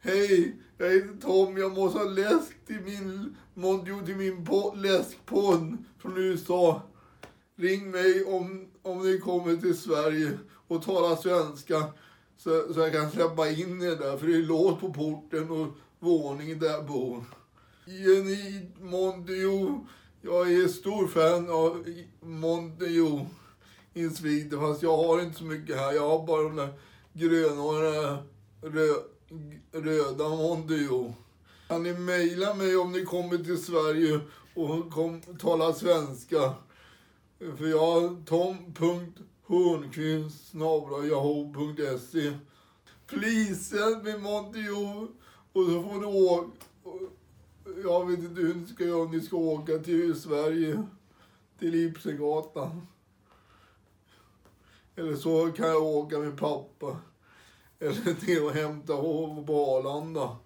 Hej, jag heter Tom. Jag måste ha läsk till min Mondio till min po- från USA. Ring mig om, om ni kommer till Sverige och talar svenska så, så jag kan släppa in er där. För det är låst på porten och våningen där jag bor. Jenny Mondio. Jag är stor fan av Mondio in Sweden. Fast jag har inte så mycket här. Jag har bara de där gröna och rö, röda röda Mondio. Kan ni mejla mig om ni kommer till Sverige och kom, talar svenska? För jag har tom.hornqvist yahoo.se Please send me Mondio och så får ni åka. Jag vet inte hur ni ska göra om ni ska åka till Sverige, till Ibsengatan. Eller så kan jag åka med pappa. Eller till att hämta hov på Arlanda.